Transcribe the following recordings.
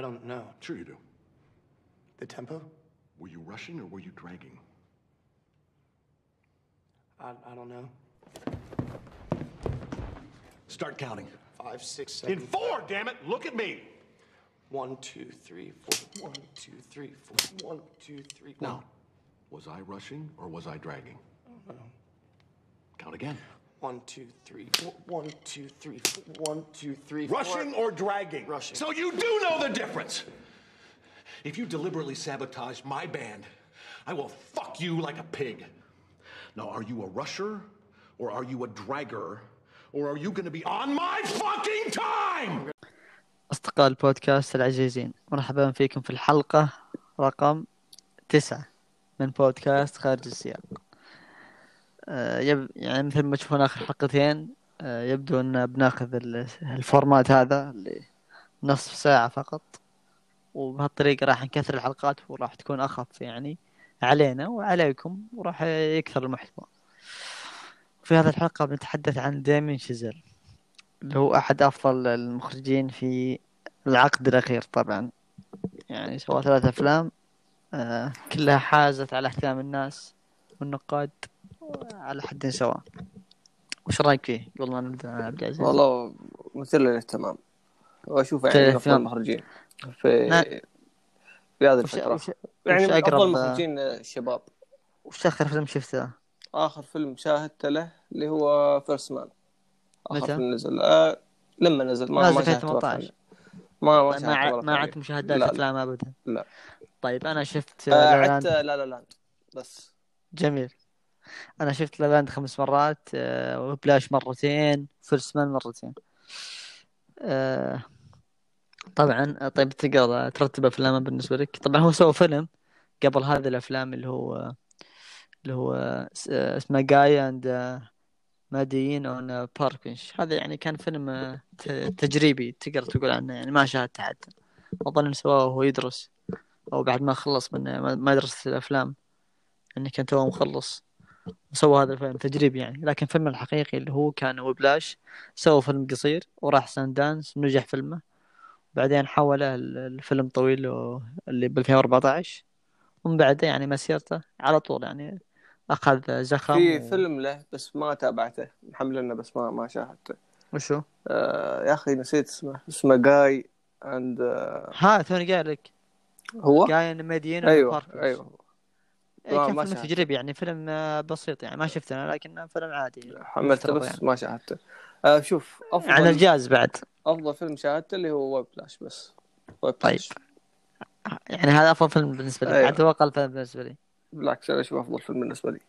I don't know. Sure you do. The tempo? Were you rushing or were you dragging? I, I don't know. Start counting. Five, six, seven. In four, damn it! Look at me! One, two, three, four. One, two, three, four. One, two, three. Now, was I rushing or was I dragging? I don't know. Count again. One, two, three, four. One, two, three, four. One, two, three, four. Rushing or dragging? Rushing. So you do know the difference. If you deliberately sabotage my band, I will fuck you like a pig. Now, are you a rusher or are you a dragger? Or are you gonna be on my fucking time? أصدقاء البودكاست العزيزين مرحبا فيكم في الحلقة رقم تسعة من بودكاست خارج السياق آه، يب... يعني مثل ما تشوفون آخر حلقتين آه، يبدو أن بناخذ ال- الفورمات هذا اللي نصف ساعة فقط وبهالطريقة راح نكثر الحلقات وراح تكون أخف يعني علينا وعليكم وراح يكثر المحتوى. في هذه الحلقة بنتحدث عن ديمين شيزل اللي هو أحد أفضل المخرجين في العقد الأخير طبعا. يعني سوى ثلاث أفلام آه كلها حازت على اهتمام الناس والنقاد. على حد سواء وش رأيك فيه قبل ما نبدأ يا عبد العزيز؟ والله مثير للاهتمام واشوفه يعني من أفضل. المخرجين في نعم. في هذه وش, الفترة وش, يعني وش أفضل أقرب- المخرجين الشباب وش آخر فيلم شفته؟ آخر فيلم شاهدته له اللي هو First Man آخر متى؟ فيلم نزل آه لما نزل ما ما في شاهدته مرة 18. ثانية. ما ما طيب ما ما عدت. مشاهدات لا، لا. أفلام أبدا لا طيب أنا شفت آه لا عدت لا La La Land بس جميل أنا شفت La La Land خمس مرات آه، Whiplash مرتين First Man مرتين. آه، طبعا طيب تقدر ترتب أفلامه بالنسبة لك؟ طبعا هو سوى فيلم قبل هذه الأفلام اللي هو اللي هو س- اسمه Guy and Madeline on a Park Bench هذا يعني كان فيلم آه، تجريبي تقدر تقول عنه يعني ما شاهدته حتى. أظن سواه وهو يدرس أو بعد ما خلص من مدرسه الأفلام إنه كان توه مخلص. سوى هذا الفيلم تجريبي يعني. لكن فيلم الحقيقي اللي هو كان وبلاش سوى فيلم قصير وراح سان دانس ونجح فيلمه. بعدين حوله ال- الفيلم طويل اللي ب 2014 ومن بعده يعني مسيرته على طول يعني أخذ زخم في و... فيلم له بس ما تابعته. محملنا بس ما ما شاهدته. وشو؟ آه يا أخي نسيت اسمه. اسمه Guy and آه ها توني قايل لك؟ هو؟ Guy Madeline أيوه أيوه. ما- كان ما فيلم. تجريبي يعني فيلم آه، بسيط يعني ما شفته أنا لكن فيلم عادي حملته مفترض بس يعني. ما شاهدته. آه شوف أفضل عن الجاز بعد. أفضل فيلم شاهدته اللي هو Whiplash بس. Whip طيب. lash يعني هذا أفضل فيلم بالنسبة لي. أيوة. حتى هو أقل فيلم بالنسبة لي. بالعكس أنا أشوف أفضل فيلم بالنسبة لي.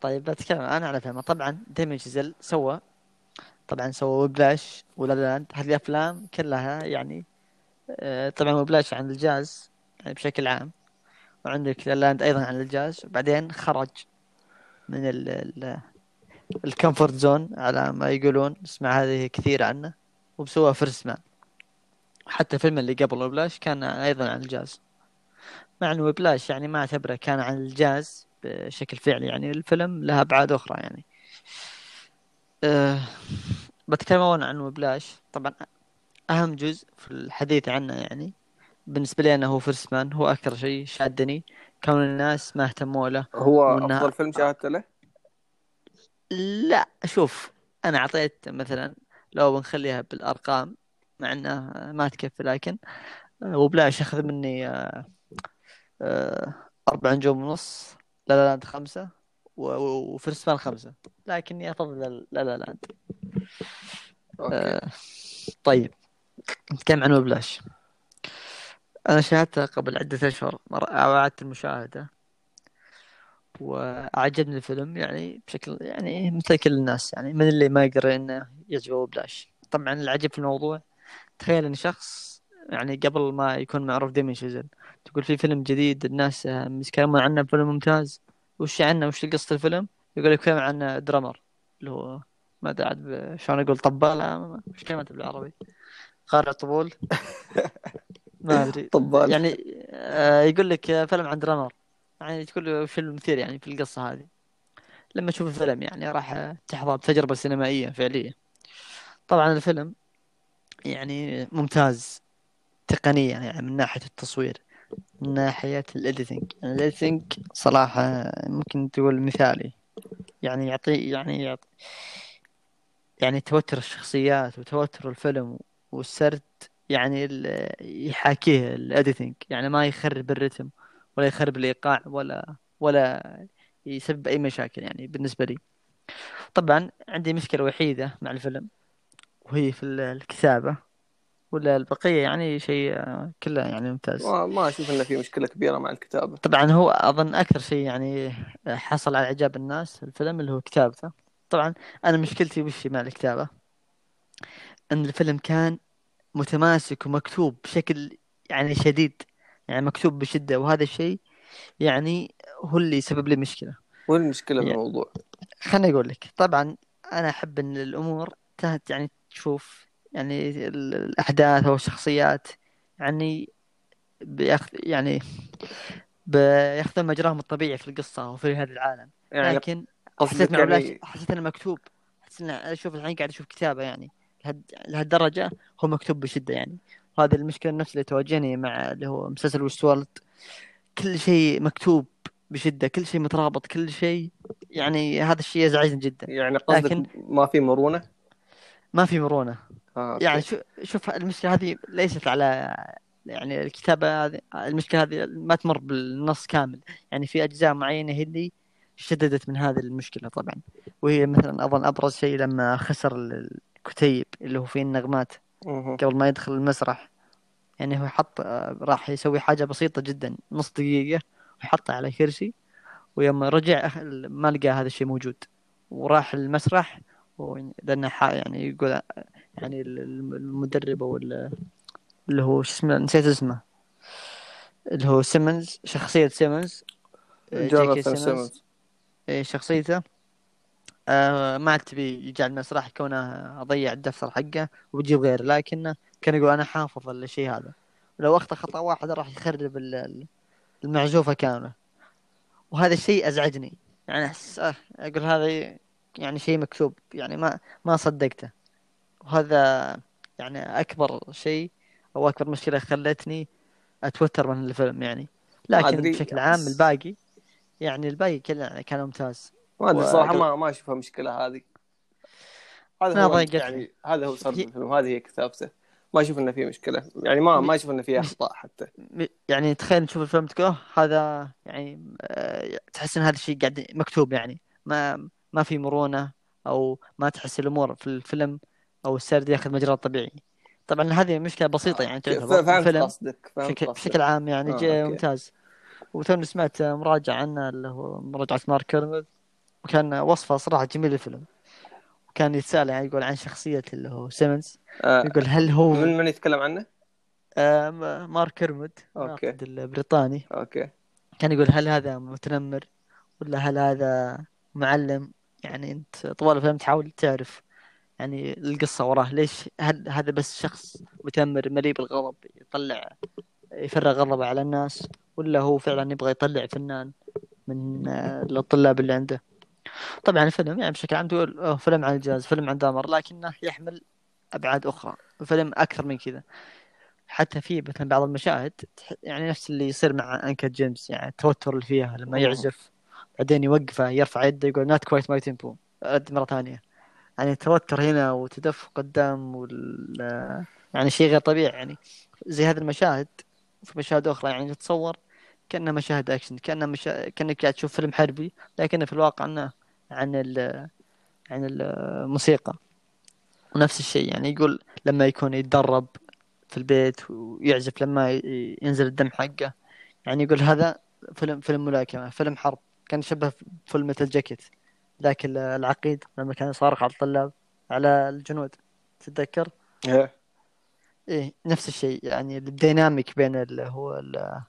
طيب بتكلم أنا على فيلم طبعا ديمين شازيل سوى. طبعا سوى Whiplash و La La Land هذه الأفلام كلها يعني آه، طبعا Whiplash عن الجاز يعني بشكل عام. وعندك La La Land أيضا عن الجاز. وبعدين خرج من ال ال ال comfort zone على ما يقولون اسمع هذه كثير عنه وبسوى First Man حتى الفيلم اللي قبل Whiplash كان أيضا عن الجاز. مع إنه Whiplash يعني ما أعتبره كان عن الجاز بشكل فعلي يعني الفيلم له أبعاد أخرى يعني. أه بتكلم أولا عن Whiplash. طبعا أهم جزء في الحديث عنه يعني بالنسبة لي أنا هو First Man هو أكثر شيء شادني. كون الناس ما اهتموا له هو وإنها- أفضل فيلم شاهدته له؟ لا شوف أنا أعطيت مثلا لو بنخليها بالأرقام مع انها ما تكفي لكن آه، Whiplash أخذ مني آه، آه، أربع نجوم ونص. La La Land و- و First Man خمسة. لكني أفضل La La Land okay. آه، طيب نتكلم عن Whiplash. أنا شاهدته قبل عدة أشهر مرة أعدت المشاهدة. وأعجبني الفيلم يعني بشكل يعني مثل كل الناس يعني من اللي ما يقدر إنه يعجبه Whiplash. طبعا العجيب في الموضوع تخيل إن شخص يعني قبل ما يكون معروف ديمين شيزل تقول في فيلم جديد الناس يتكلمون عنه فيلم ممتاز وش عنه؟ وش قصة الفيلم؟ يقول لك عن درامر اللي هو ما أدري عاد شلون أقول طبالة وش كلمته بالعربي. قارع طبول. ما أدري. طبال. يعني آه، يقول لك آه، فيلم عن درامر يعني تقول له وش المثير يعني في القصة هذه. لما تشوف الفيلم يعني راح آه، تحظى بتجربة سينمائية فعلية. طبعا الفيلم يعني ممتاز. تقنيا يعني من ناحية التصوير من ناحية ال editing يعني ال editing صراحة ممكن تقول مثالي. يعني يعطي يعني يعطي يعني توتر الشخصيات وتوتر الفيلم والسرد يعني ال- يحاكيه ال editing يعني ما يخرب ال rhythm ولا يخرب الإيقاع ولا ولا يسبب أي مشاكل يعني بالنسبة لي. طبعا عندي مشكلة وحيدة مع الفيلم وهي في ال- الكتابة ولا البقية يعني شيء آه، كله يعني ممتاز. ما, ما أشوف انه في مشكلة كبيرة مع الكتابة. طبعا هو أظن أكثر شيء يعني حصل على إعجاب الناس الفيلم اللي هو كتابته. طبعا أنا مشكلتي وش مع الكتابة؟ إن الفيلم كان متماسك ومكتوب بشكل يعني شديد يعني مكتوب بشدة وهذا الشيء يعني هو اللي سبب لي مشكلة وين المشكلة يعني- بالموضوع؟ خليني أقول لك طبعا أنا أحب إن الأمور تهت يعني تشوف يعني ال- الأحداث أو الشخصيات يعني بياخذ يعني بياخذون مجراهم الطبيعي في القصة وفي هذا العالم يعني لكن حسيت يعني. حسيت إنه مكتوب حسيت إنه أشوف الحين قاعد أشوف كتابة يعني. لهالدرجة هو مكتوب بشدة يعني. وهذه المشكلة نفس اللي تواجهني مع اللي هو مسلسل وستورد كل شيء مكتوب بشدة كل شيء مترابط كل شيء يعني هذا الشيء يزعجني جدا. يعني قصدك لكن- ما في مرونة؟ ما في مرونة. آه. يعني شو شوف المشكلة هذه ليست على يعني الكتابة هذه المشكلة هذه ما تمر بالنص كامل. يعني في أجزاء معينة هي اللي شددت من هذه المشكلة طبعا. وهي مثلا أظن أبرز شيء لما خسر الكتيب اللي هو فيه النغمات. قبل ما يدخل المسرح. يعني هو حط راح يسوي حاجة بسيطة جدا نص دقيقة وحطها على كرسي ويوم رجع ما لقى هذا الشيء موجود. وراح المسرح ح- يعني يقول يعني ال- ال- المدرب ال- اللي هو شو اسمه نسيت اسمه. اللي هو سيمنز شخصية سيمنز جوناثان سيمنز. سيمونز إيه، شخصيته. آه ما عاد تبي يجي على المسرح كونه أضيع الدفتر حقه وبجيب غيره لكنه كان يقول أنا حافظ الشيء هذا. لو أخطأ خطأ واحد راح يخرب ال- ال- المعزوفة كاملة. وهذا الشيء أزعجني. يعني أحس آه أقول هذا يعني شيء مكتوب يعني ما ما صدقته. وهذا يعني أكبر شيء أو أكبر مشكلة خلتني أتوتر من الفيلم يعني. لكن بشكل عام الباقي يعني الباقي كله يعني كان ممتاز. ما أدري صراحة ما ما أشوفها مشكلة هذه. هذا ما هو. يعني هذا هو هي- الفيلم هذه هي كتابته. ما أشوف إنه في مشكلة. يعني ما ما أشوف إنه في أخطاء حتى. يعني تخيل تشوف الفيلم تقول "أوه، هذا يعني آه، تحس إن هذا الشيء قاعد مكتوب يعني. ما ما في مرونة أو ما تحس الأمور في الفيلم أو السرد ياخذ مجراه طبيعي. طبعا هذه مشكلة بسيطة يعني تعتبر فهمت قصدك بشكل, بشكل عام يعني آه،. ممتاز. وتوني سمعت مراجعة عنه اللي هو مراجعة مارك كيرمود وكان وصفه صراحة جميل الفيلم. وكان يتسأل يعني يقول عن شخصية اللي هو سيمنز. آه يقول هل هو من من يتكلم عنه؟ آه مارك كيرمود. الناقد البريطاني. okay. كان يقول هل هذا متنمر ولا هل هذا معلم؟ يعني أنت طوال الفيلم تحاول تعرف يعني القصة وراه. ليش هل هذا بس شخص متنمر مليء بالغضب يطلع يفرغ غضبه على الناس ولا هو فعلا يبغى يطلع فنان من آه، الطلاب اللي عنده؟ طبعا الفيلم يعني بشكل عام تقول فيلم عن الجاز فيلم عن دامر لكنه يحمل أبعاد أخرى. فيلم أكثر من كذا. حتى في مثلا بعض المشاهد يعني نفس اللي يصير مع انكا جيمس يعني التوتر اللي فيها لما. يعزف بعدين يوقفه يرفع يده يقول not quite my tempo رد مرة ثانية. يعني التوتر هنا وتدفق الدم وال يعني شيء غير طبيعي. يعني زي هذه المشاهد في مشاهد أخرى يعني تتصور كأنها مشاهد أكشن كأنها مشا... كأنك قاعد تشوف فيلم حربي لكنه في الواقع أنه عن ال... عن الموسيقى ونفس الشيء يعني يقول لما يكون يتدرب في البيت ويعزف لما ينزل الدم حقه. يعني يقول هذا فيلم فيلم ملاكمة فيلم حرب. كان يشبه فيلم مثل جاكيت. ذاك ال- العقيد لما كان يصارخ على الطلاب على الجنود. تتذكر؟ إيه. إيه نفس الشيء. يعني ال dynamic بين اللي هو ال-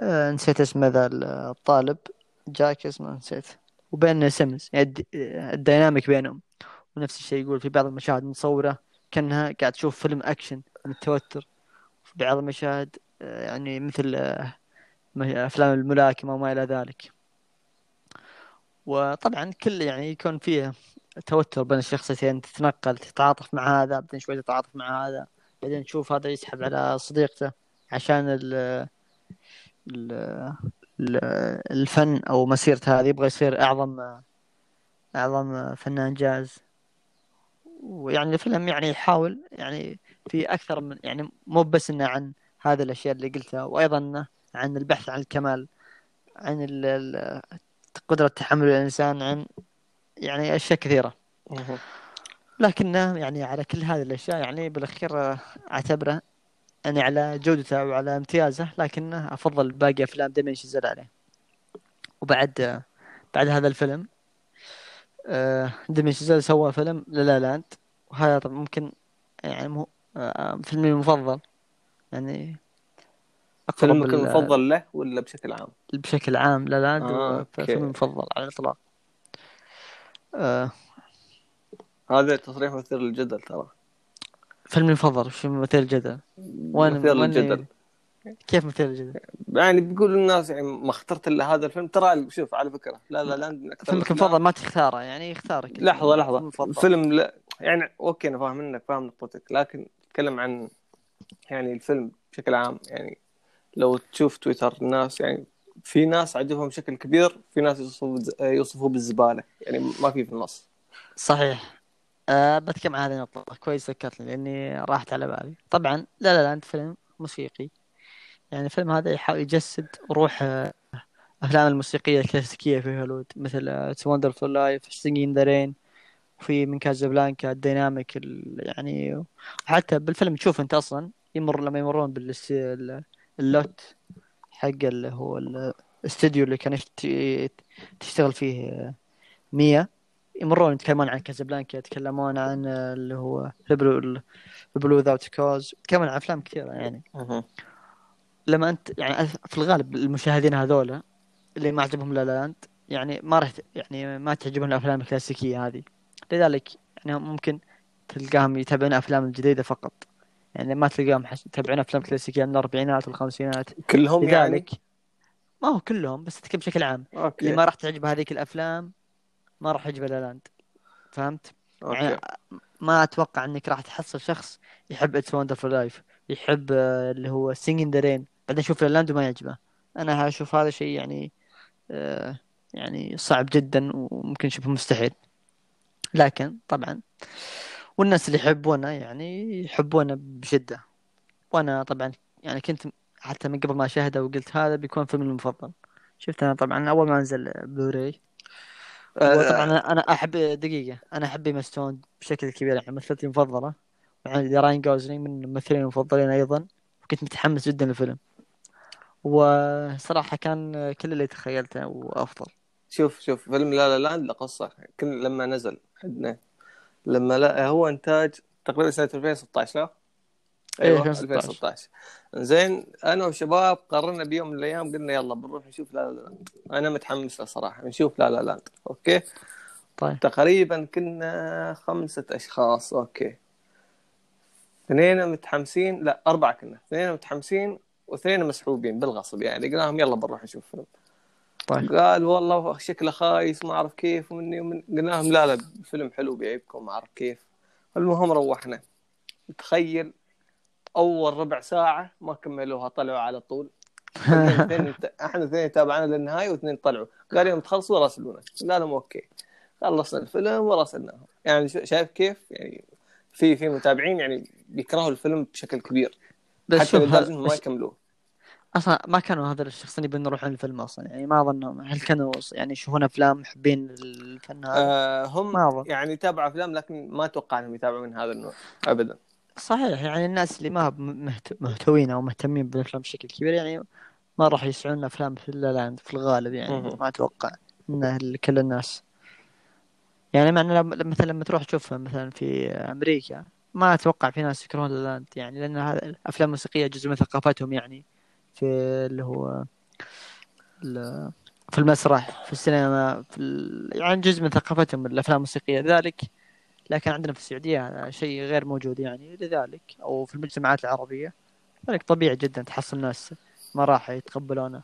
آه نسيت اسمه the ال- الطالب جاك اسمه نسيت. وبين سيمنز يعني الد- ال dynamic بينهم. ونفس الشيء يقول في بعض المشاهد مصورة كأنها قاعد تشوف فيلم أكشن من التوتر. في بعض المشاهد آه، يعني مثل آه، أفلام الملاكمة وما إلى ذلك. وطبعا كل يعني يكون فيه توتر بين الشخصيتين. تتنقل تتعاطف مع هذا بعدين شوي تتعاطف مع هذا. بعدين تشوف هذا يسحب على صديقته عشان ال ال- الفن أو مسيرته هذه يبغى يصير أعظم أعظم فنان جاز ويعني الفيلم يعني يحاول يعني في أكثر من يعني مو بس إنه عن هذه الأشياء اللي قلتها وأيضا عن البحث عن الكمال عن قدرة تحمل الإنسان عن يعني أشياء كثيرة. لكنه يعني على كل هذه الأشياء يعني بالأخير أعتبره يعني على جودته وعلى امتيازه لكنه أفضل باقي أفلام ديمين شيزل عليه. وبعد بعد هذا الفيلم آه، ديمين شيزل سوى فيلم لا لا لاند وهذا طبعا ممكن يعني مو آه، فيلمي المفضل. يعني فيلمك ال- المفضل له ولا بشكل عام؟ بشكل عام لا لاند آه،. فيلمي المفضل على الإطلاق. آه، هذا تصريح مثير للجدل ترى. فيلمي المفضل وش مثير الجدل. وين مثير للجدل كيف مثير الجدل؟ يعني بيقول الناس يعني ما اخترت إلا هذا الفيلم. ترى شوف على فكرة. لا لا من أكثر فيلمك المفضل ما تختاره يعني يختارك لحظة فيلم لحظه المفضل. فيلم لا يعني أوكي أنا فاهم منك فاهم نقطتك لكن تكلم عن يعني الفيلم بشكل عام. يعني لو تشوف تويتر الناس يعني في ناس عجبهم بشكل كبير في ناس يوصفوا يوصفوه بالزبالة. يعني ما في في النص. صحيح. أه بتكلم عن هذه النقطة. كويس ذكرتني لأني راحت على بالي. طبعا لا لا لاند فيلم موسيقي. يعني الفيلم هذا يحاول يجسد روح آه، أفلام الموسيقية الكلاسيكية في هوليوود. مثل It's Wonderful Life Singin' in the Rain وفي من كازابلانكا الديناميك ال- يعني وحتى بالفيلم تشوف أنت أصلا يمر لما يمرون بال lot حق اللي هو ال- الاستوديو اللي كان يشت- تشتغل فيه آه، ميا. يمرون يتكلمون عن كازابلانكا يتكلمون عن اللي هو البلو Rebel Without a Cause يتكلمون عن أفلام كثيرة يعني. لما أنت يعني في الغالب المشاهدين هذولا اللي ما عجبهم لا لا لاند يعني ما راح يعني ما تعجبهم الأفلام الكلاسيكية هذه. لذلك يعني ممكن تلقاهم يتابعون أفلام الجديده فقط. يعني ما تلقاهم يتابعون أفلام كلاسيكية من الأربعينات والخمسينات. كلهم يعني؟ لذلك ما هو كلهم بس بشكل عام. اللي أوكي ما راح تعجبه هذيك الأفلام ما راح يعجبه لا لا لاند. فهمت؟ يعني okay. ما أتوقع إنك راح تحصل شخص يحب It's Wonderful Life يحب آه، اللي هو Singin' in the Rain بعدين يشوف لاند وما يعجبه. أنا أشوف هذا شيء يعني آه، يعني صعب جدا وممكن شبه مستحيل. لكن طبعا والناس اللي يحبونه يعني يحبونه بشدة. وأنا طبعا يعني كنت حتى من قبل ما أشاهده وقلت هذا بيكون فيلمي المفضل. شفت أنا طبعا أول ما نزل بلوراي وطبعا آه، أنا أحب دقيقة أنا أحب ايما ستون بشكل كبير يعني ممثلتي المفضلة وعندي راين جوزلينج من الممثلين المفضلين أيضا وكنت متحمس جدا للفيلم. وصراحة كان كل اللي تخيلته وأفضل. شوف شوف فيلم لا لا لاند له قصة. كل لما نزل عندنا لما لا هو إنتاج تقريبا سنة 2016 لا؟ أيوه 2016. 2016 زين أنا وشباب قررنا بيوم من الأيام قلنا يلا بنروح نشوف لا لا لاند أنا متحمس له صراحة نشوف لا لا لاند okay؟ طيب. تقريبا كنا خمسة أشخاص okay. اثنين متحمسين لا أربعة كنا. اثنين متحمسين واثنين مسحوبين بالغصب يعني. قلنا لهم يلا بنروح نشوف فيلم طيب. قال والله شكله خايس ما أعرف كيف ومني ومن. قلنا لهم لا لا الفيلم حلو بيعجبكم ما أعرف كيف. المهم روحنا. تخيل أول ربع ساعة ما كملوها طلعوا على طول. إحنا اثنين إحنا اثنين تابعنا للنهاية واثنين طلعوا. قال يوم تخلصوا راسلونا قال لهم أوكي. خلصنا الفيلم وراسلناهم. يعني شا- شايف كيف؟ يعني في في متابعين يعني بيكرهوا الفيلم بشكل كبير. بس حتى لدرجه انهم ما يكملوه. أصلا ما كانوا هذول الشخصين يبون يروحون الفيلم أصلا. يعني ما اظنهم هل كانوا يعني يشوفون أفلام محبين الفن هذا آه هم ما أظن. يعني يتابعوا أفلام لكن ما أتوقع إنهم يتابعوا من هذا النوع ابدا. صحيح يعني الناس اللي ما مهتوين أو مهتمين بالأفلام بشكل كبير يعني ما راح يسعون أفلام في لا لاند في الغالب يعني. ما أتوقع انه كل الناس يعني مع مثلا لما تروح تشوفها مثلا في أمريكا ما أتوقع في ناس يكرهون لا لاند يعني لأن هذا الأفلام الموسيقية جزء من ثقافتهم يعني في اللي هو في المسرح في السينما في ال... يعني جزء من ثقافتهم الأفلام الموسيقية لذلك لكن عندنا في السعودية هذا شيء غير موجود يعني لذلك أو في المجتمعات العربية. لذلك طبيعي جدا تحصل ناس ما راح يتقبلونه.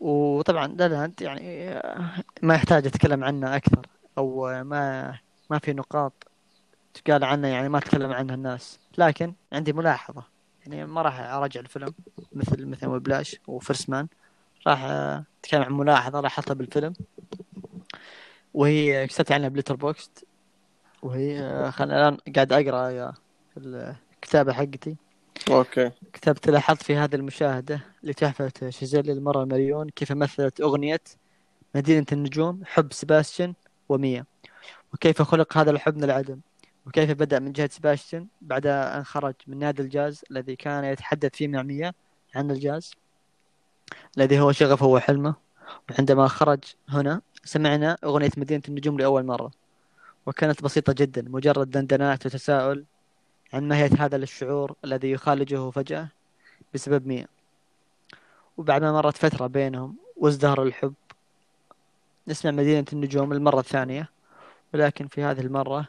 وطبعا لا لاند يعني ما يحتاج أتكلم عنه أكثر أو ما ما في نقاط تقال عنه يعني ما تكلم عنه الناس. لكن عندي ملاحظة يعني ما راح أراجع الفيلم مثل مثل Whiplash و First Man راح آه، أتكلم عن ملاحظة لاحظتها بالفيلم وهي كتبت عنها ب Letterboxd. وهي خلنا الآن قاعد أقرأ آه، الكتابة حقتي. okay. كتبت لاحظت في هذه المشاهدة لتحفة شيزيل للمرة المليون كيف مثلت أغنية مدينة النجوم حب سباستيان وميا. وكيف خلق هذا الحب من العدم. وكيف بدأ من جهة سباستيان بعد أن خرج من نادي الجاز الذي كان يتحدث فيه مع ميا عن الجاز الذي هو شغفه وحلمه. وعندما خرج هنا سمعنا أغنية مدينة النجوم لأول مرة. وكانت بسيطة جدا مجرد دندنات وتساؤل عن ماهية هذا الشعور الذي يخالجه فجأة بسبب ميا وبعد ما مرت فترة بينهم وازدهر الحب. نسمع مدينة النجوم المرة الثانية ولكن في هذه المرة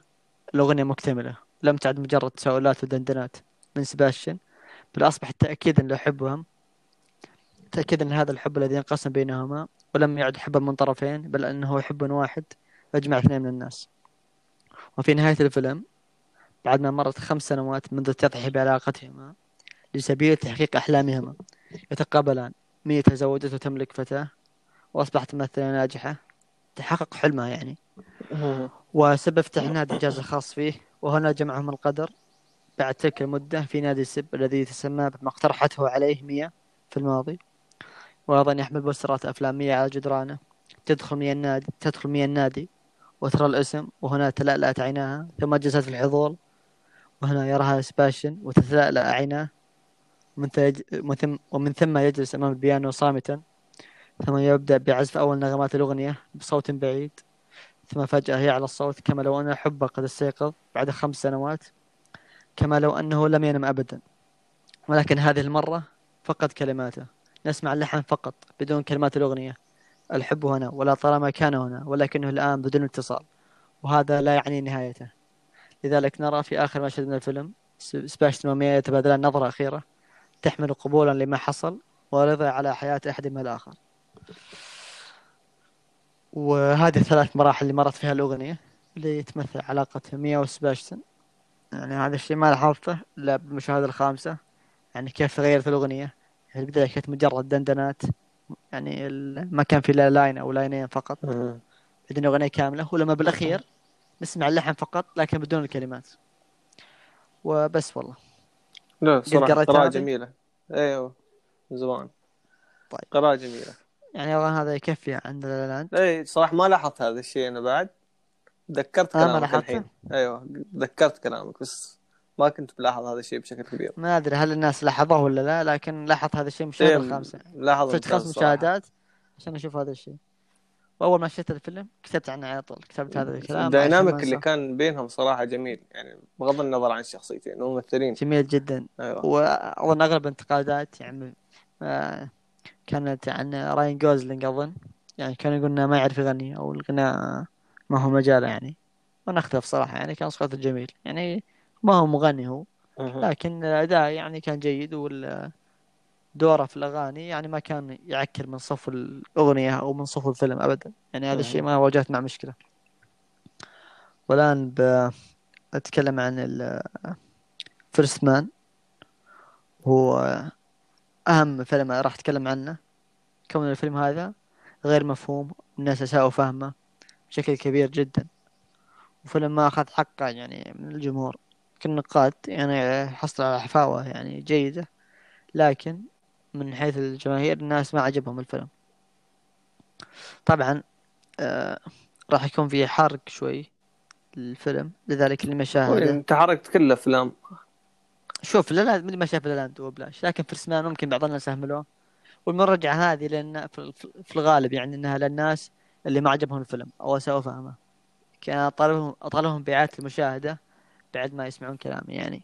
الأغنية مكتملة. لم تعد مجرد تساؤلات ودندنات من سباستيان بل أصبحت تأكيدا لحبهم تأكيدا لهذا الحب الذي انقسم بينهما ولم يعد حبا من طرفين بل أنه حب واحد أجمع اثنين من الناس. وفي نهاية الفيلم بعد ما مرت خمس سنوات منذ التضحية بعلاقتهما لسبيل تحقيق أحلامهما يتقابلان. مية تزوجت وتملك فتاة وأصبحت ممثلة ناجحة. تحقق حلمها يعني. وسبب فتح نادي جاز خاص فيه وهنا جمعهم القدر. بعد تلك المدة في نادي السب الذي يتسمى بما اقترحته عليه ميا في الماضي. وأيضا يحمل بوسترات أفلام ميا على جدرانه. تدخل ميا النادي تدخل ميا النادي. وترى الاسم وهنا تلألأت عيناها ثم جلست في الحضور وهنا يراها سباشن وتتلألأ عيناه ومن ثم ومن ثم- يجلس أمام البيانو صامتا ثم يبدأ بعزف أول نغمات الأغنية بصوت بعيد ثم فجأة يعلى الصوت كما لو أن حبه قد استيقظ بعد خمس سنوات كما لو أنه لم ينم أبدا. ولكن هذه المرة فقط كلماته نسمع اللحن فقط بدون كلمات الأغنية. الحب هنا ولا طالما كان هنا ولكنه الآن بدون اتصال. وهذا لا يعني نهايته. لذلك نرى في آخر مشهد من الفيلم س- سباشتن وميا يتبادلان نظرة أخيرة تحمل قبولا لما حصل ورضا على حياة أحدهما الآخر. وهذه الثلاث مراحل اللي مرت فيها الأغنية اللي تمثل علاقة ميا وسباشتن يعني هذا الشيء ما لاحظته إلا بالمشاهدة الخامسة. يعني كيف تغيرت الأغنية؟ في البداية كانت مجرد دندنات. يعني ما كان في إلا line أو لاينين فقط. بدون أغنية كاملة. ولما بالأخير نسمع اللحن فقط لكن بدون الكلمات. وبس والله. لا قراءة هذه؟ جميلة. أيوه زمان. طيب. قراءة جميلة. يعني أظن هذا يكفي عن لا لا لاند إي صراحة ما لاحظت هذا الشيء أنا بعد. ذكرت آه، كلامك؟ الحين. أيوه ذكرت كلامك بس ما كنت بلاحظ هذا الشيء بشكل كبير. ما أدري هل الناس لاحظوه ولا لا لكن لاحظت هذا الشيء المشاهدة إيه، الخامسة. لاحظ صرت خمس. مشاهدات عشان أشوف هذا الشيء. وأول ما شفت الفيلم كتبت عنه على طول كتبت هذا الكلام. الديناميك اللي. كان بينهم صراحة جميل يعني بغض النظر عن الشخصيتين ممثلين. جميل جدا. أيوه. وأظن أغلب الانتقادات يعني آه، كانت عن راين جوزلينج أظن. يعني كانوا يقولون ما يعرف يغني أو الغناء ما هو مجاله يعني. وأنا أختلف صراحة يعني كان صوته جميل. يعني ما هو مغني هو. لكن الأداء يعني كان جيد وال دوره في الأغاني يعني ما كان يعكر من صف الأغنية أو من صف الفيلم أبدا. يعني هذا الشيء ما واجهت مع مشكلة. والآن بأتكلم عن فيرست مان هو أهم فيلم راح أتكلم عنه. كون الفيلم هذا غير مفهوم الناس أساءوا فهمه بشكل كبير جدا. وفيلم ما أخذ حقه يعني من الجمهور. كالنقاد يعني حصل على حفاوة يعني جيدة لكن من حيث الجماهير الناس ما عجبهم الفيلم. طبعا آه راح يكون في حرق شوي للفيلم لذلك اللي ما شاهده أنت حركت كل الأفلام. شوف لا لا مدري ما شاف لا لاند وبلاش. لكن فيرسمان ممكن بعض الناس اهملوه والمرجعة هذه لأن في الغالب يعني إنها للناس اللي ما عجبهم الفيلم أو اساءوا فهمه كان أطالبهم أطالبهم بإعادة المشاهدة. بعد ما يسمعون كلامي يعني.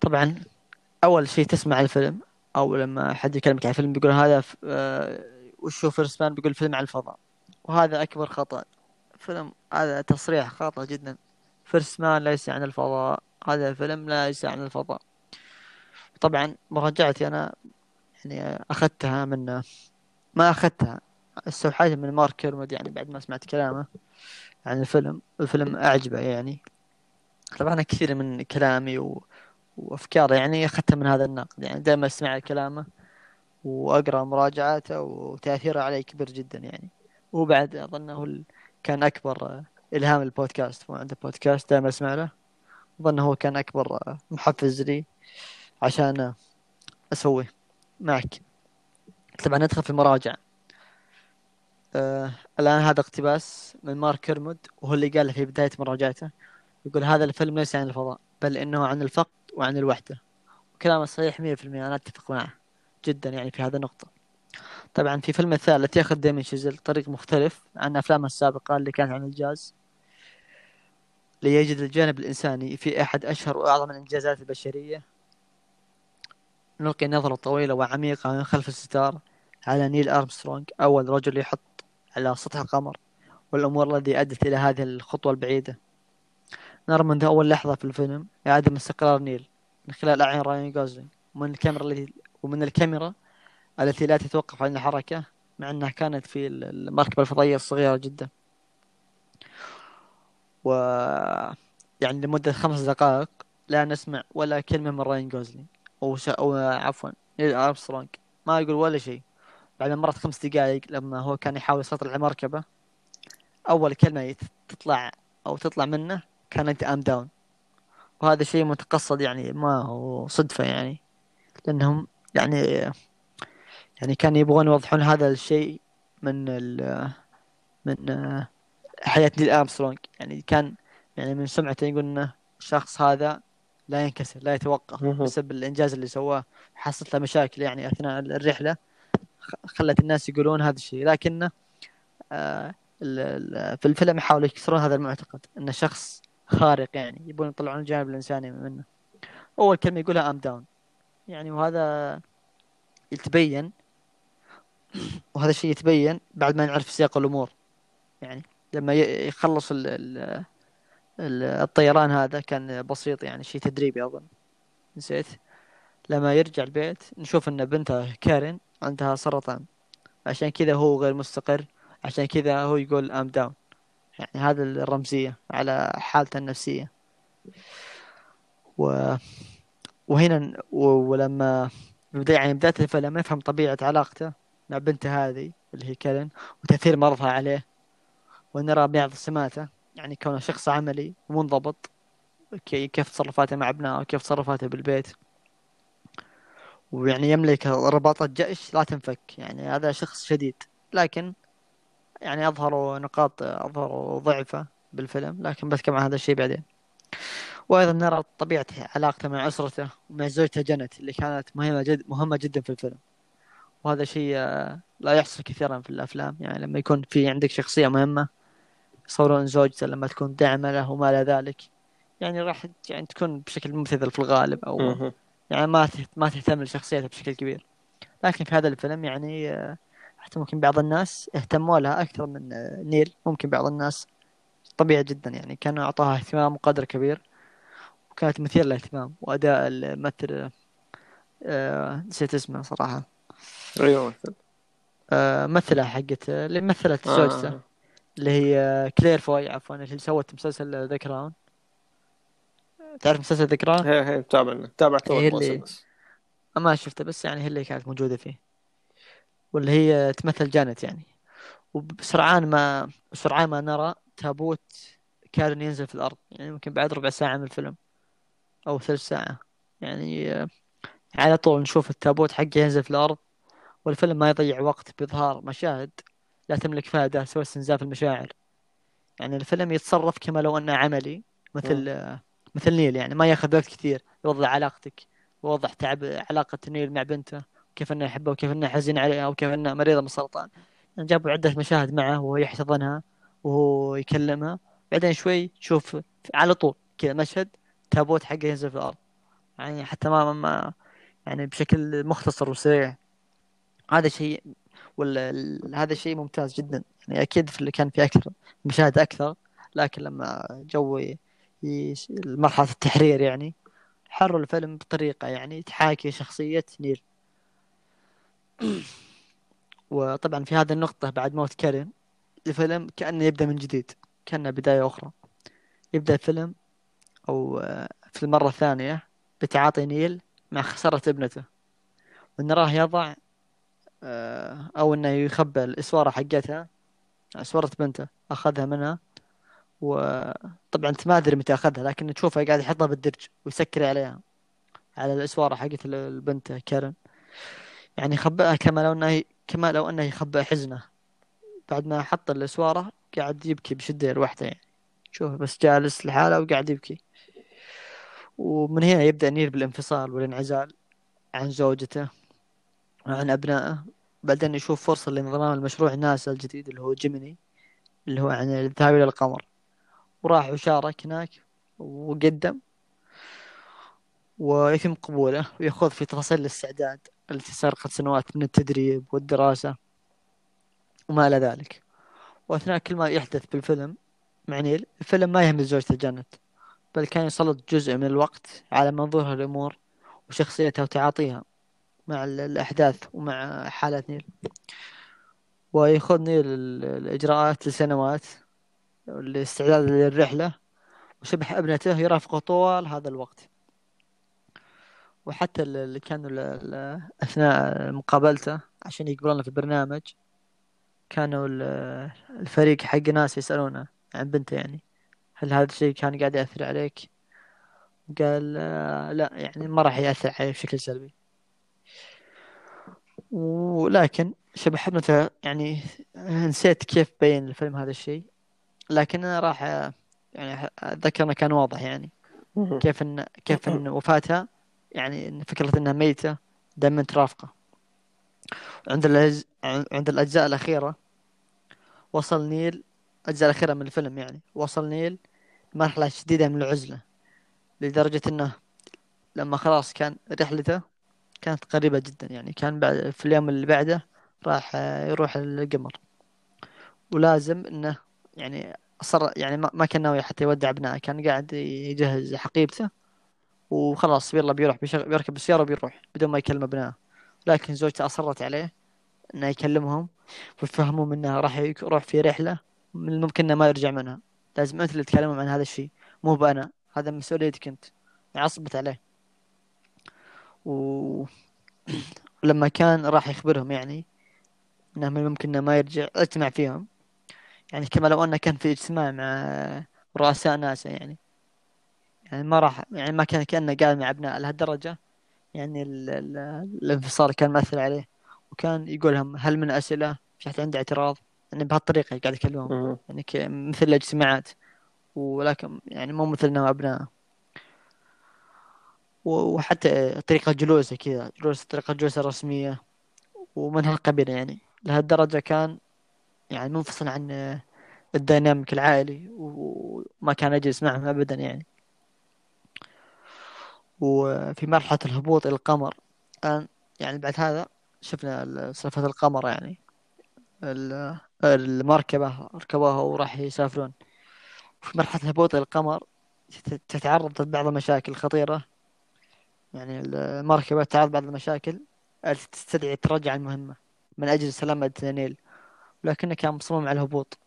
طبعا أول شيء تسمع الفيلم أو لما حد يكلمك عن الفيلم بيقول هذا ف... آه... وش هو First Man بيقول فيلم عن الفضاء. وهذا أكبر خطأ. فيلم هذا تصريح خاطئ جدا. First Man ليس عن الفضاء. هذا الفيلم ليس عن الفضاء. طبعا مراجعتي أنا يعني أخذتها من ما أخذتها. استوحيتها من مارك يعني بعد ما سمعت كلامه. عن الفيلم. الفيلم أعجبه يعني. طبعا أنا كثير من كلامي و... وأفكاري يعني أخذتها من هذا الناقد يعني دائما أسمع كلامه وأقرأ مراجعاته وتأثيره علي كبير جدا يعني. وبعد أظنه كان أكبر إلهام البودكاست. هو عنده بودكاست دائما أسمع له. أظن هو كان أكبر محفز لي عشان أسويه معك. طبعا ندخل في المراجع. آه الآن هذا اقتباس من مارك كيرمود وهو اللي قال في بداية مراجعته يقول هذا الفيلم ليس عن الفضاء بل إنه عن الفقد وعن الوحدة. وكلامه صحيح 100% أنا أتفق معه جدا يعني في هذه النقطة. طبعا في فيلم الثالث ياخذ ديمين شيزل طريق مختلف عن أفلامه السابقة اللي كانت عن الجاز ليجد الجانب الإنساني في أحد أشهر وأعظم الإنجازات البشرية. نلقي نظرة طويلة وعميقة من خلف الستار على نيل أرمسترونغ أول رجل يحط على سطح القمر والأمور التي أدت إلى هذه الخطوة البعيدة. نرى منذ أول لحظة في الفيلم عدم استقرار نيل من خلال أعين راين جوزلينج ومن الكاميرا التي ومن الكاميرا التي لا تتوقف عن الحركة مع أنها كانت في المركبة الفضائية الصغيرة جدا. و يعني لمدة خمس دقائق لا نسمع ولا كلمة من راين جوزلينج. أو, ش... أو عفوا نيل أرمسترونج. ما يقول ولا شيء. بعد مرت خمس دقائق لما هو كان يحاول يسيطر على المركبة أول كلمة تطلع أو تطلع منه كانت I'm down وهذا شيء متقصد يعني ما هو صدفة يعني. لأنهم يعني يعني كانوا يبغون يوضحون هذا الشيء من ال من آه، حياة نيل أرمسترونج. يعني كان يعني من سمعته يقول إنه الشخص هذا لا ينكسر لا يتوقف. بسبب الإنجاز اللي سواه. حصلت له مشاكل يعني أثناء الرحلة. خلت الناس يقولون هذا الشيء. لكنه آه في الفيلم يحاولوا يكسرون هذا المعتقد انه شخص خارق يعني يبون يطلعون الجانب الإنساني منه. أول كلمة يقولها I'm down يعني وهذا يتبين وهذا الشيء يتبين بعد ما نعرف سياق الأمور. يعني لما يخلص ال الطيران هذا كان بسيط يعني شيء تدريبي أظن. نسيت. لما يرجع البيت نشوف إن بنته كارين عندها سرطان. عشان كذا هو غير مستقر عشان كذا هو يقول I'm down يعني هذا الرمزية على حالته النفسية. و... وهنا و... ولما بدأ يعني بداية الفيلم نفهم طبيعة علاقته مع بنته هذه اللي هي كيلين وتأثير مرضها عليه ونرى بعض سماته. يعني كونه شخص عملي ومنضبط كي- كيف تصرفاته مع أبنائه وكيف تصرفاته بالبيت. ويعني يملك رباطة جأش لا تنفك. يعني هذا شخص شديد. لكن يعني أظهروا نقاط أظهروا ضعفه بالفيلم لكن بتكلم عن هذا الشيء بعدين. وأيضا نرى طبيعة علاقته مع أسرته ومع زوجته جنت اللي كانت مهمة جد مهمة جدا في الفيلم. وهذا شيء آه، لا يحصل كثيرا في الأفلام. يعني لما يكون في عندك شخصية مهمة يصورون زوجته لما تكون داعمة له وما إلى ذلك. يعني راح يعني تكون بشكل ممتثل في الغالب أو. يعني ما ما تهتم لشخصيته بشكل كبير. لكن في هذا الفيلم يعني آه، حتى ممكن بعض الناس اهتموا لها أكثر من آه، نيل. ممكن بعض الناس طبيعي جدا يعني كانوا أعطاها اهتمام وقدر كبير وكانت مثيرة للاهتمام وأداء الممثل آه، نسيت اسمه صراحة. أيوه مثل آه، ممثلة حقت اللي مثلت آه. زوجته اللي هي آه، كلير فوي عفوا اللي سوت مسلسل The Crown. تعرف مسلسل Crown؟ هي هي متابع تابع تو هي اللي- ما شفته بس يعني هي اللي كانت موجودة فيه. واللي هي تمثل جانت يعني. وبسرعان ما بسرعان ما نرى تابوت كارن ينزل في الأرض. يعني ممكن بعد ربع ساعة من الفيلم أو ثلث ساعة. يعني آه، على طول نشوف التابوت حقه ينزل في الأرض. والفيلم ما يضيع وقت بإظهار مشاهد. لا تملك فيها أداة سوى استنزاف المشاعر. يعني الفيلم يتصرف كما لو أنه عملي مثل آه، مثل نيل يعني ما ياخذ وقت كثير. يوضح علاقتك يوضح تعب علاقة نيل مع بنته كيف إنه يحبها وكيف إنه حزين عليها وكيف انها مريضة من السرطان يعني جابوا عدة مشاهد معه وهو يحتضنها وهو يكلمها. بعدين شوي تشوف على طول كذا مشهد تابوت حقه ينزل في الأرض. يعني حتى ما ما يعني بشكل مختصر وسريع. هذا شيء ولا هذا شيء ممتاز جدا. يعني أكيد في كان في أكثر مشاهد أكثر لكن لما جو ي- ي- مرحلة التحرير يعني. حرروا الفيلم بطريقة يعني تحاكي شخصية نيل. وطبعا في هذه النقطة بعد موت كارين. الفيلم كأنه يبدأ من جديد كأنها بداية أخرى. يبدأ الفيلم أو آه، في المرة الثانية بتعاطي نيل مع خسارة ابنته. ونراه يضع آه، أو إنه يخبى الإسوارة حقتها إسوارة بنته أخذها منها. وطبعا أنت ما أدري متى أخذها لكن تشوفه قاعد يحطها بالدرج ويسكر عليها على الإسوارة حقت البنت كارن يعني خبأها كما لو انه كما لو إنه يخبأ حزنه. بعد ما حط الأسوارة قاعد يبكي بشدة لوحده يعني. شوف بس جالس لحاله وقاعد يبكي. ومن هنا يبدأ نير بالانفصال والانعزال عن زوجته وعن أبنائه. بعدين يشوف فرصة لانضمام المشروع ناسا الجديد اللي هو Gemini اللي هو عن الذهاب إلى القمر. وراح وشارك هناك وقدم. ويتم قبوله ويخوض في تفاصيل الاستعداد التي سرقت سنوات من التدريب والدراسة وما إلى ذلك. وأثناء كل ما يحدث بالفيلم مع نيل الفيلم ما يهمل زوجته جانت بل كان يسلط جزء من الوقت على منظورها الأمور وشخصيتها وتعاطيها مع الأحداث ومع حالة نيل. ويخوض نيل الإجراءات لسنوات الاستعداد للرحلة وشبح ابنته يرافقه طوال هذا الوقت. وحتى اللي كانوا أثناء مقابلته عشان يقبلونه في البرنامج كانوا الفريق حق ناس يسألونه عن بنته يعني هل هذا الشيء كان قاعد يأثر عليك؟ قال لا يعني ما راح يأثر عليه بشكل سلبي. ولكن شبح ابنته يعني نسيت كيف بين الفيلم هذا الشيء. لكن أنا راح يعني أتذكر إنه كان واضح يعني كيف ان كيف إن وفاتها يعني فكرة إنها ميتة دائما ترافقه عند الأجز... عند الأجزاء الأخيرة وصل نيل الأجزاء الأخيرة من الفيلم يعني وصل نيل مرحلة شديدة من العزلة لدرجة إنه لما خلاص كان رحلته كانت قريبة جدا يعني كان بعد في اليوم اللي بعده راح يروح القمر ولازم إنه يعني أصر يعني ما كان ناوي حتى يودع ابنائه كان قاعد يجهز حقيبته وخلاص يلا بيروح بيركب السيارة وبيروح بدون ما يكلم ابنائه لكن زوجته أصرت عليه إنه يكلمهم ويفهموا منه راح يروح في رحلة من الممكن إنه ما يرجع منها. لازم أنت اللي تكلمهم عن هذا الشيء مو بأنا. هذا مسؤوليتك أنت. عصبت عليه. و... ولما كان راح يخبرهم يعني إنه من الممكن إنه ما يرجع اجتمع فيهم. يعني كما لو انه كان في اجتماع مع رؤساء ناسا يعني. يعني ما راح يعني ما كان كأنه قاعد مع أبناء لهالدرجة. يعني ال ال الانفصال كان مأثر عليه. وكان يقول لهم هل من أسئلة؟ في أحد عنده اعتراض؟ يعني بهالطريقة قاعد يكلمهم. يعني مثل الاجتماعات. ولكن يعني مو مثلنا أبناء. وحتى طريقة جلوسه كذا. جلوس طريقة جلوسه الرسمية ومن هالقبيل يعني. لهالدرجة كان يعني منفصل عن الديناميك العائلي وما كان يجلس معهم أبدا يعني. وفي مرحلة الهبوط إلى القمر الآن يعني بعد هذا شفنا سالفة القمر يعني. المركبة ركبوها وراح يسافرون. في مرحلة الهبوط إلى القمر تتعرض لبعض المشاكل الخطيرة. يعني المركبة تتعرض بعض المشاكل تستدعي تراجع المهمة من أجل سلامة نيل ولكنه كان مصمم على الهبوط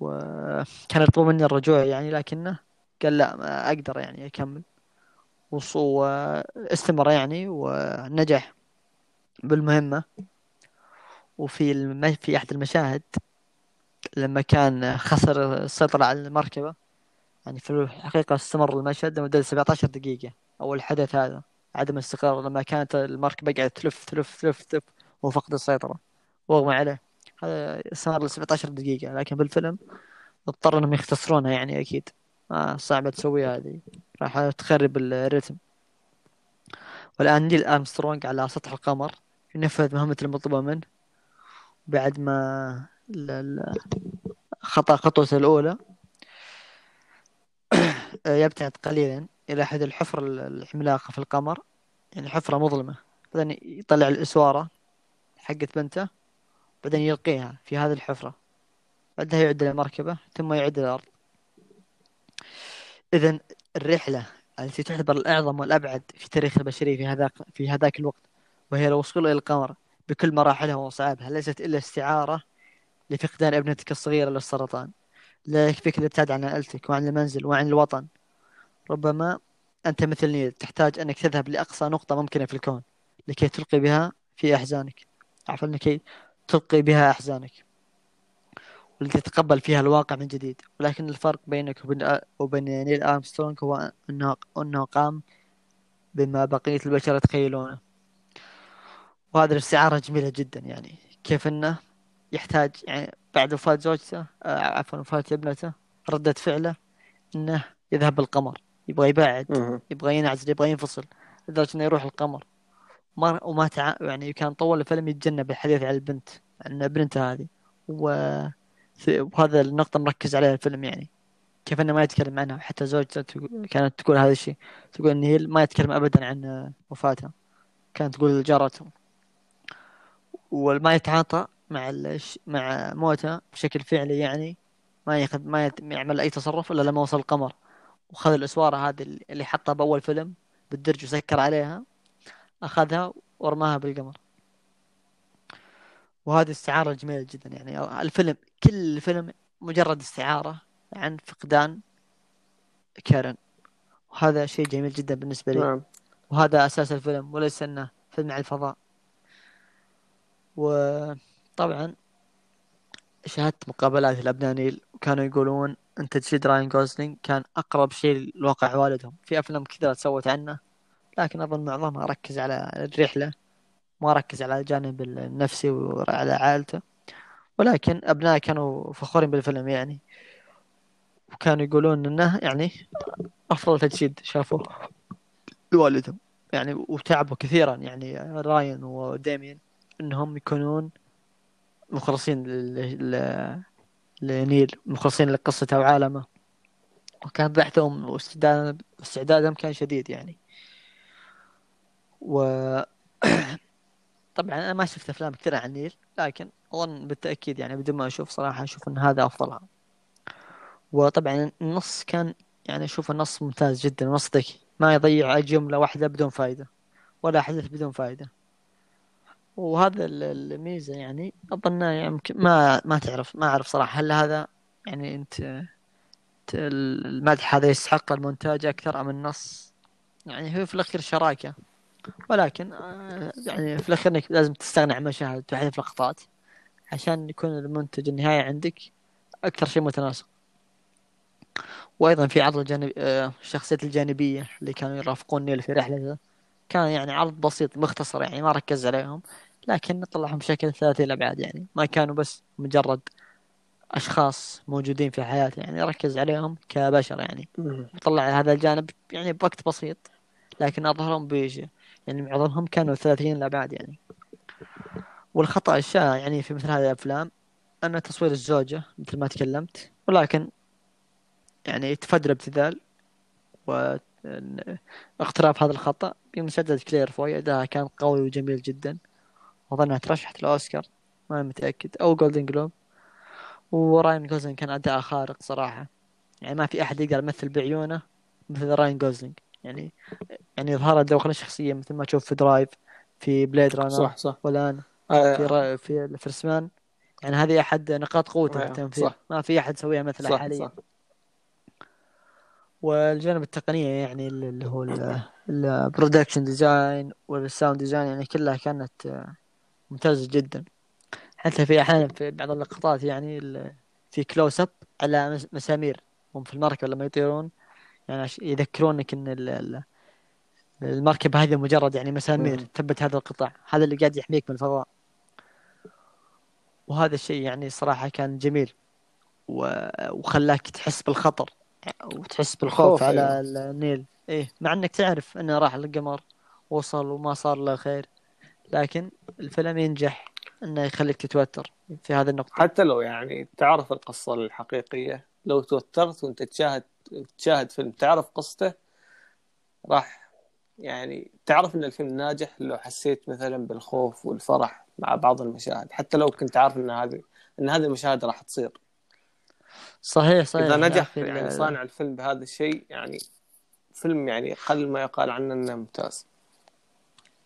وكان يطلب مني الرجوع يعني لكنه قال لا ما أقدر يعني أكمل. واستمر يعني ونجح بالمهمة. وفي الم... في أحد المشاهد لما كان خسر السيطرة على المركبة يعني في الحقيقة استمر المشهد لمدة 17 دقيقة. أو الحدث هذا عدم الاستقرار لما كانت المركبة قاعدة تلف تلف تلف تلف وفقد السيطرة. واغمى عليه. هذا استمر ل 17 دقيقة لكن بالفيلم اضطر إنهم يختصرونها يعني أكيد. آه صعبة تسويها هذه. راح تخرب الريتم. والآن نيل أرمسترونج على سطح القمر ينفذ مهمة المطلوبة منه. بعد ما خطأ خطوته الأولى يبتعد قليلا إلى أحد الحفر العملاقة في القمر. يعني حفرة مظلمة. بعدين يطلع الإسوارة حقت بنته. بعدين يلقيها في هذه الحفرة. بعدها يعد المركبة ثم يعد الأرض. إذا الرحلة التي تعتبر الأعظم والأبعد في تاريخ البشرية في هذاك في هذاك الوقت وهي الوصول إلى القمر بكل مراحلها وصعابها ليست إلا استعارة لفقدان ابنتك الصغيرة للسرطان لا يكفيك الابتعاد عن عائلتك وعن المنزل وعن الوطن. ربما أنت مثل نيل تحتاج أنك تذهب لأقصى نقطة ممكنة في الكون لكي تلقي بها في أحزانك. عفوا لكي تلقي بها أحزانك ولتتقبل فيها الواقع من جديد. ولكن الفرق بينك وبين وبين نيل أرمسترونغ هو أنه أنه قام بما بقية البشر يتخيلونه. وهذه الاستعارة جميلة جدا يعني. كيف أنه يحتاج يعني بعد وفاة زوجته آه، عفوا وفاة ابنته ردة فعله أنه يذهب بالقمر. يبغى يبعد. يبغى ينعزل يبغى ينفصل لدرجة إنه يروح القمر. ما وما تع... يعني كان طول الفيلم يتجنب الحديث عن البنت عن بنته هذه. و... وهذا النقطة مركز عليها الفيلم يعني. كيف إنه ما يتكلم عنها. حتى زوجته كانت تقول هذا الشيء. تقول إن هي ما يتكلم ابدا عن وفاتها. كانت تقول جارته وما يتعاطى مع الش... مع موته بشكل فعلي يعني ما ياخذ ما يت... يعمل أي تصرف إلا لما وصل القمر. وخذ الأسوارة هذه اللي حطها بأول فيلم بالدرج وسكر عليها. أخذها ورماها بالقمر. وهذه استعارة جميلة جدا يعني. الفيلم كل الفيلم مجرد استعارة عن فقدان كارن. وهذا شيء جميل جدا بالنسبة لي. نعم. وهذا أساس الفيلم وليس إنه فيلم عن الفضاء. وطبعا شاهدت مقابلات لابناء نيل. وكانوا يقولون ان تجسيد راين جوزلينج كان أقرب شيء لواقع والدهم. في أفلام كثيرة تسوت عنه. لكن أظن معظمها ركز على الرحلة ما ركز على الجانب النفسي وعلى عائلته. ولكن ابنائه كانوا فخورين بالفيلم يعني. وكانوا يقولون إنه يعني أفضل تجسيد شافوه. لوالدهم يعني وتعبوا كثيرا يعني راين وديمين إنهم يكونون مخلصين ل- لنيل مخلصين لقصته وعالمه. وكان بحثهم واستعداد- واستعدادهم كان شديد يعني. و طبعا أنا ما شفت أفلام كثيرة عن نيل لكن أظن بالتأكيد يعني بدون ما أشوف صراحة أشوف إن هذا افضلها وطبعا النص كان يعني أشوف النص ممتاز جدا نص ذكي. ما يضيع جملة واحدة بدون فائده ولا حدث بدون فائده وهذا ال- الميزة يعني أظن يمكن ما ما تعرف ما أعرف صراحة هل هذا يعني أنت المدح هذا يستحق المونتاج أكثر أم النص؟ يعني هو في الأخير شراكة. ولكن آه، يعني في الأخير إنك لازم تستغني عن مشاهد وتحذف لقطات عشان يكون المنتج النهائي عندك أكثر شيء متناسق. وأيضا في عرض الجانب آه، الشخصيات الجانبية اللي كانوا يرافقون نيل في رحلته كان يعني عرض بسيط مختصر يعني ما ركز عليهم لكن طلعهم بشكل ثلاثي الأبعاد يعني. ما كانوا بس مجرد أشخاص موجودين في حياته يعني ركز عليهم كبشر يعني. مهم. طلع هذا الجانب يعني بوقت بسيط. لكن أظهرهم بشيء يعني معظمهم كانوا ثلاثيين الابعاد يعني. والخطأ الشائع يعني في مثل هذه الأفلام أن تصوير الزوجة مثل ما تكلمت ولكن يعني تفادى الابتذال واقتراف هذا الخطأ بمساعدة كلير فوي أداها كان قوي وجميل جدا. وأظنها ترشحت للأوسكار ما متأكد. أو Golden Globe وراين جوزلينج كان أداء خارق صراحة. يعني ما في أحد يقدر يمثل بعيونه مثل راين جوزلينج. يعني يعني إظهار دواخل الشخصية مثل ما تشوف في Drive في Blade Runner صح صح. في آه. را... في ال First Man يعني هذه أحد نقاط قوته في التمثيل. صح. ما في أحد يسويها مثله حاليا. صح. والجانب التقنية يعني اللي هو ال production design وال sound design يعني كلها كانت آه، ممتازة جدا. حتى في أحيانا في بعض اللقطات يعني في كلوز اب على مس- مسامير. هم في المركبة لما يطيرون. يعني يذكرونك إن ال- ال- المركبة هذه مجرد يعني مسامير. تثبت هذا القطاع هذا اللي قاعد يحميك من الفضاء. وهذا الشيء يعني صراحة كان جميل. و- وخلاك تحس بالخطر. وتحس بالخوف خوف، على أيوة. النيل. إيه مع إنك تعرف إنه راح للقمر وصل وما صار له خير. لكن الفيلم ينجح إنه يخليك تتوتر في هذه النقطة. حتى لو يعني تعرف القصة الحقيقية لو توترت وأنت تشاهد تشاهد فيلم تعرف قصته؟ راح يعني تعرف إن الفيلم ناجح لو حسيت مثلا بالخوف والفرح مع بعض المشاهد حتى لو كنت عارف إن هذه إن هذه المشاهد راح تصير. صحيح صحيح. إذا نجح يعني صانع الفيلم بهذا الشيء يعني فيلم يعني قل ما يقال عنه إنه ممتاز.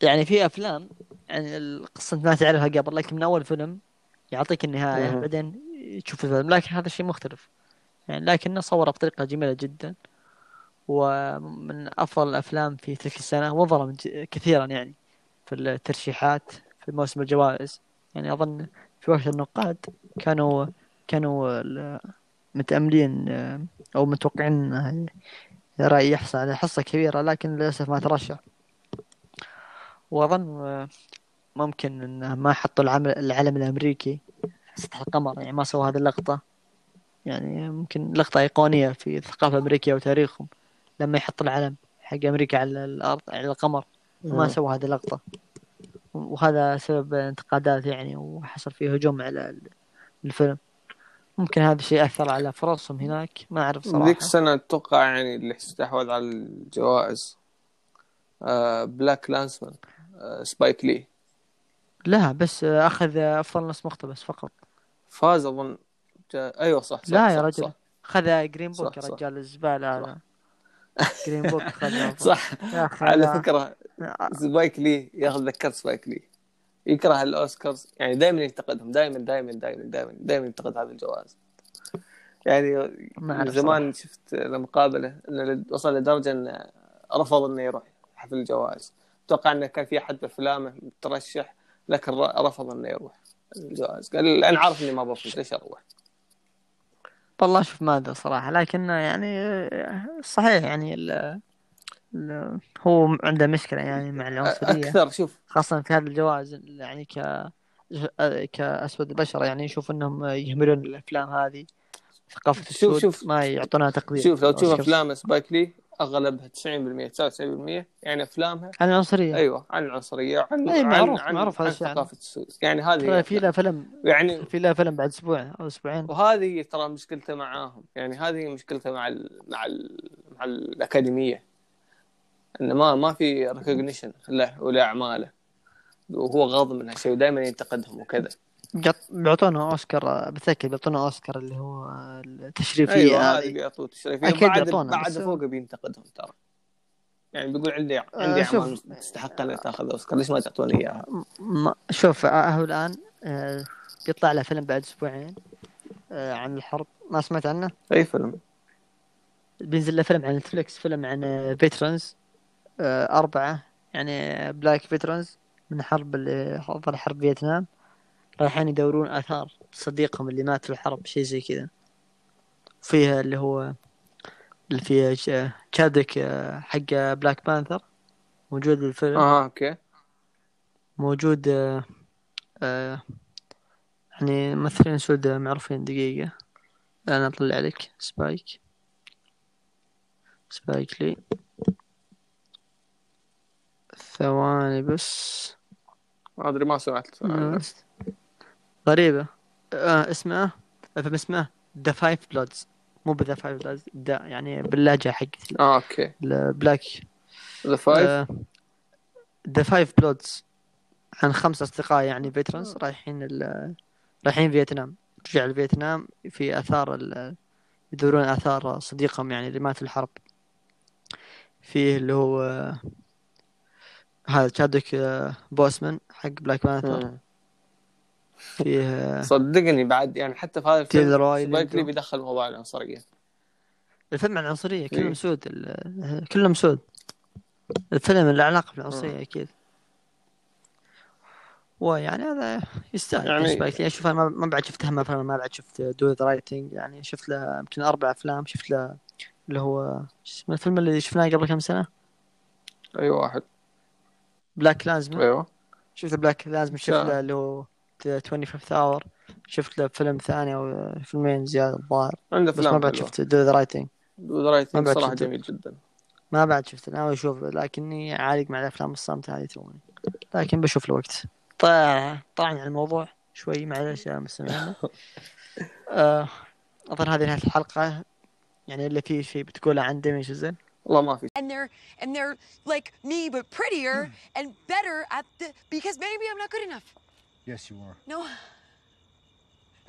يعني في أفلام يعني القصة انت ما تعرفها قبل لكن من أول فيلم يعطيك النهاية مهم. بعدين تشوف الفيلم لكن هذا الشيء مختلف. يعني لكنه صوره بطريقة جميلة جدا ومن أفضل الأفلام في تلك السنة وظلم كثيرا يعني في الترشيحات في موسم الجوائز. يعني أظن في وقت النقاد كانوا كانوا متأملين أو متوقعين رأي يحصل على حصة كبيرة لكن للأسف ما ترشح. وأظن ممكن إنه ما حطوا العلم الأمريكي سطح القمر يعني ما سووا هذه اللقطة. يعني ممكن لقطة أيقونية في الثقافة الأمريكية وتاريخهم لما يحط العلم حق أمريكا على الأرض على القمر وما سووا هذه اللقطة. وهذا سبب انتقادات يعني وحصل فيه هجوم على ال- الفيلم. ممكن هذا الشيء أثر على فرصهم هناك ما أعرف صراحة. ذيك السنة أتوقع يعني اللي استحوذ على الجوائز آه BlacKkKlansman آه سبايك لي لا بس أخذ أفضل نص مقتبس فقط. فاز أظن جا... أيوه صح, صح لا صح يا رجل. صح, خذ Green Book صح، يا صح. رجال الزبالة هذا. Green Book خذ صح. يا على هذا- فكرة سبايك لي ياخذ ذكرت سبايك لي. يكره الأوسكارز يعني دائما ينتقدهم دائما دائما دائما دائما دائما ينتقد هذه الجوائز. يعني من زمان شفت له مقابلة انه وصل لدرجة انه رفض إنه يروح حفل الجوائز. أتوقع إنه كان في أحد بأفلامه ترشح لكن رفض إنه يروح الجوائز. قال أنا عارف إني ما بفوز ليش أروح؟ والله شوف ما ادري صراحة لكن يعني صحيح يعني ال ال هو عنده مشكلة يعني مع العنصرية أكثر شوف خاصة في هذه الجوائز يعني ك كأسود البشر يعني يشوف إنهم يهملون الأفلام هذه ثقافة شوف- السود شوف. ما يعطونها تقدير شوف لو تشوف شوف. أفلام سبايك لي أغلبها 90% 99% يعني أفلامها. عن العنصرية. أيوه عن العنصرية عن أي عن معروف- عن, معروف عن هذا الشيء. ثقافة السود يعني هذه في له فيلم. يعني في له فيلم بعد أسبوع أو أسبوعين. وهذه ترى مشكلته معاهم. يعني هذه مشكلته مع ال مع ال مع الأكاديمية. انه ما ما في ريكوجنيشن له ولاعماله وهو غاضب من هالشيء ودائما ينتقدهم وكذا. بيعطونه أوسكار بتذكر بيعطونه أوسكار اللي هو التشريفية أيوه هذه. بيعطوه تشريفيه أكيد بعد بعد بس- فوق بينتقدهم ترى. يعني بيقول عندي عندي شوف. أعمال تستحق انها تاخذ أوسكار. ليش ما تعطوني إياها؟ ما شوف آه، هو الآن آه، بيطلع له فيلم بعد أسبوعين آه، عن الحرب. ما سمعت عنه؟ أي فيلم؟ بينزل له فيلم عن Netflix فيلم عن veterans أربعة يعني black veterans من حرب اللي حرب فيتنام. رايحين يدورون آثار صديقهم اللي مات في الحرب شيء زي كذا. فيها اللي هو اللي فيه ش- تشادك آه، حق Black Panther موجود بالفيلم. آه أوكي. موجود آه، آه، يعني ممثلين سود معروفين دقيقة. أنا أطلع لك سبايك سبايك لي ثواني بس. ما أدري ما سمعت. غريبة. آه اسمه فيلم اسمه ذا فايف بلودز مو بذا فايف بلودز ذا يعني باللهجة حقت آه أوكي. البلاك Da Five Da Five Bloods عن خمس أصدقاء يعني veterans رايحين ال... رايحين فيتنام. رجع لفيتنام في آثار ال... يدورون آثار صديقهم يعني اللي مات في الحرب. فيه اللي هو آه، هذا تشادك آه، بوسمان حق Black Panther مم. فيه آه، صدقني بعد يعني حتى في هذا الفيلم سبايك لي. بيدخل موضوع العنصرية. الفيلم عن العنصرية إيه. كلهم سود ال- كلهم سود. الفيلم له علاقة بالعنصرية أكيد. ويعني هذا يستاهل. يعني- يعني سبايك لي أشوف أنا ما- ما بعد شفت هم أفلام ما بعد شفت Do the Right Thing يعني شفت له يمكن أربع أفلام. شفت له اللي هو شو اسمه الفيلم اللي شفناه قبل كم سنة؟ أي واحد. BlacKkKlansman أيوه. شفت BlacKkKlansman شفت له اللي هو 25 Hour شفت له فيلم ثاني أو فيلمين زيادة الظاهر. عنده بس ما بعد. شفت Do the Right Thing the Right Thing ما بعد صراحة. جميل جدا. ما بعد شفت ناوي أشوف. لكني عالق مع الأفلام الصامتة هذه توني. لكن بشوف الوقت طلع طلعنا عن الموضوع شوي. معلش يا مستمعينا آه، اظن هذه نهاية الحلقة. يعني اللي فيه شيء بتقوله عن ديمين شوزيل والله ما في. And they're and they're like me but prettier and better at the because maybe I'm not good enough. Yes, you are. No.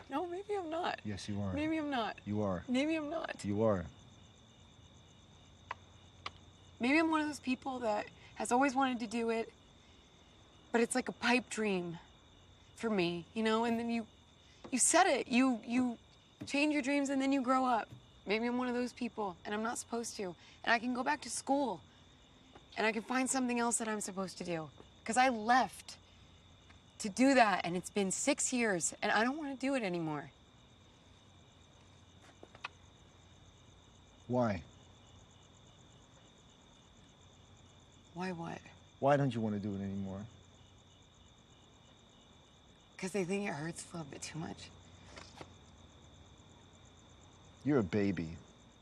No, maybe I'm not. Yes, you are. Maybe I'm not. You are. Maybe I'm not. You are. Maybe I'm one of those people that has always wanted to do it, but it's like a pipe dream for me, you know, and then you you set it. You you change your dreams and then you grow up. Maybe I'm one of those people and I'm not supposed to. And I can go back to school and I can find something else that I'm supposed to do. Because I left to do that and it's been six years and I don't want to do it anymore. Why? Why what? Why don't you want to do it anymore? Because they think it hurts a little bit too much. You're a baby.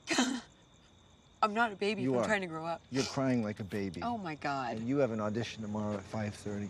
I'm not a baby You I'm are. trying to grow up. You're crying like a baby. Oh my God. And you have an audition tomorrow at 5:30.